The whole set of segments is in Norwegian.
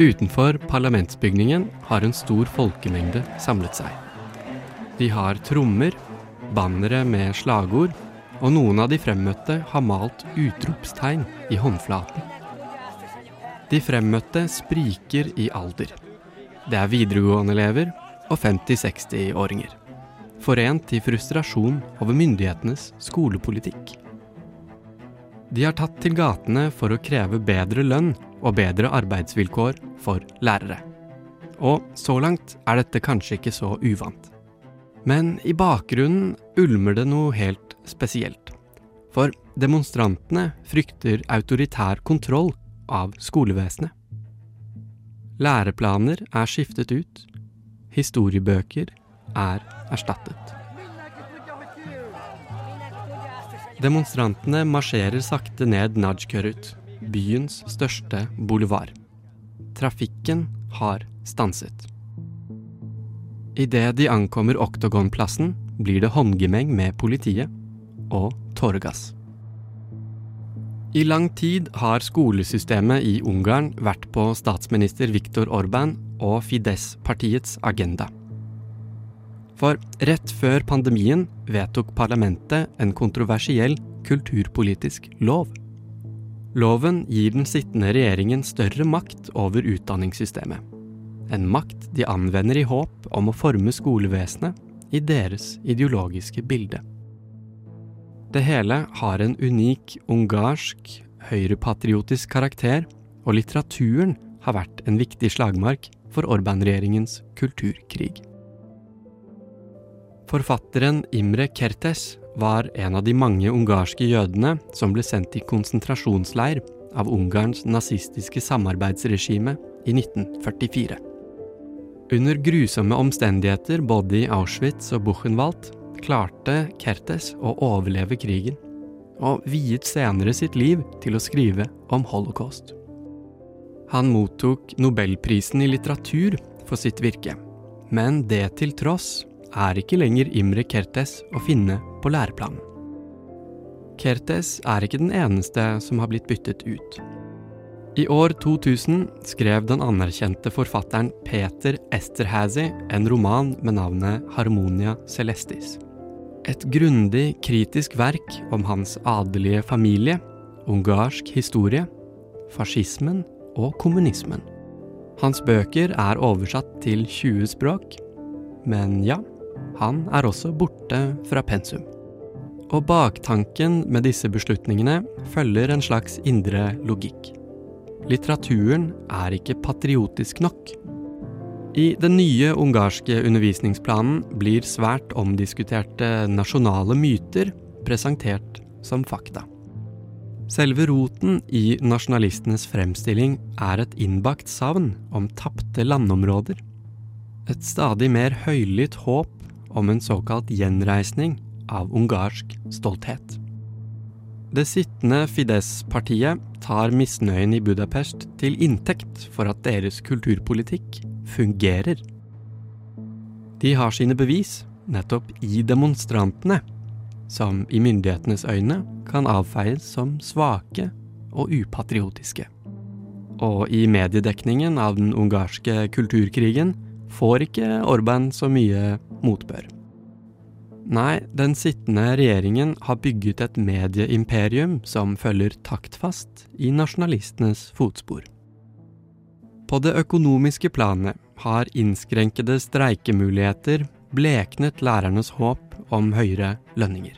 Utenfor parlamentsbygningen har en stor folkemengde samlet seg. De har trommer, bannere med slagord, og noen av de fremmøtte har malt utropstegn i håndflaten. De fremmøtte spriker i alder. Det er videregående-elever og 50-60-åringer. Forent i frustrasjon over myndighetenes skolepolitikk. De har tatt til gatene for å kreve bedre lønn og bedre arbeidsvilkår for lærere. Og så langt er dette kanskje ikke så uvant. Men i bakgrunnen ulmer det noe helt spesielt. For demonstrantene frykter autoritær kontroll av skolevesenet. Læreplaner er skiftet ut. Historiebøker er erstattet. Demonstrantene marsjerer sakte ned Najkørut, byens største boulevard. Trafikken har stanset. Idet de ankommer Oktogonplassen, blir det håndgemeng med politiet og tåregass. I lang tid har skolesystemet i Ungarn vært på statsminister Viktor Orban og Fidesz-partiets agenda. For rett før pandemien vedtok parlamentet en kontroversiell kulturpolitisk lov. Loven gir den sittende regjeringen større makt over utdanningssystemet. En makt de anvender i håp om å forme skolevesenet i deres ideologiske bilde. Det hele har en unik ungarsk, høyrepatriotisk karakter, og litteraturen har vært en viktig slagmark for Orban-regjeringens kulturkrig. Forfatteren Imre Kertes var en av de mange ungarske jødene som ble sendt i konsentrasjonsleir av Ungarns nazistiske samarbeidsregime i 1944. Under grusomme omstendigheter både i Auschwitz og Buchenwald klarte Kertes å overleve krigen, og viet senere sitt liv til å skrive om holocaust. Han mottok nobelprisen i litteratur for sitt virke, men det til tross er ikke lenger Imre Kertes å finne på læreplanen. Kertes er ikke den eneste som har blitt byttet ut. I år 2000 skrev den anerkjente forfatteren Peter Esterhazy en roman med navnet Harmonia Celestis. Et grundig, kritisk verk om hans adelige familie, ungarsk historie, fascismen og kommunismen. Hans bøker er oversatt til 20 språk, men ja, han er også borte fra pensum. Og baktanken med disse beslutningene følger en slags indre logikk. Litteraturen er ikke patriotisk nok. I den nye ungarske undervisningsplanen blir svært omdiskuterte nasjonale myter presentert som fakta. Selve roten i nasjonalistenes fremstilling er et innbakt savn om tapte landområder. Et stadig mer høylytt håp om en såkalt gjenreisning av ungarsk stolthet. Det sittende Fidesz-partiet tar misnøyen i Budapest til inntekt for at deres kulturpolitikk fungerer. De har sine bevis nettopp i demonstrantene, som i myndighetenes øyne kan avfeies som svake og upatriotiske. Og i mediedekningen av den ungarske kulturkrigen får ikke Orban så mye motbør. Nei, den sittende regjeringen har bygget et medieimperium som følger taktfast i nasjonalistenes fotspor. På det økonomiske planet har innskrenkede streikemuligheter bleknet lærernes håp om høyere lønninger.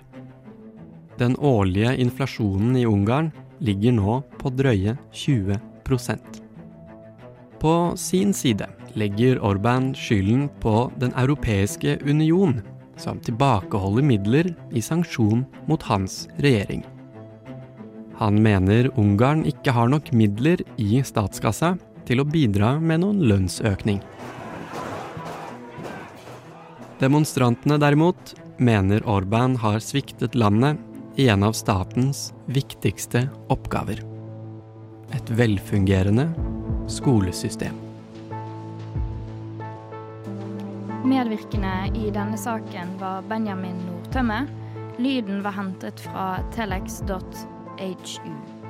Den årlige inflasjonen i Ungarn ligger nå på drøye 20% På sin side legger Orban skylden på Den europeiske union som tilbakeholder midler i sanksjon mot hans regjering. Han mener Ungarn ikke har nok midler i statskassa til å bidra med noen lønnsøkning. Demonstrantene derimot mener Orban har sviktet landet i en av statens viktigste oppgaver. Et velfungerende skolesystem. Medvirkende i denne saken var Benjamin Nordtømme. Lyden var hentet fra telex.hu.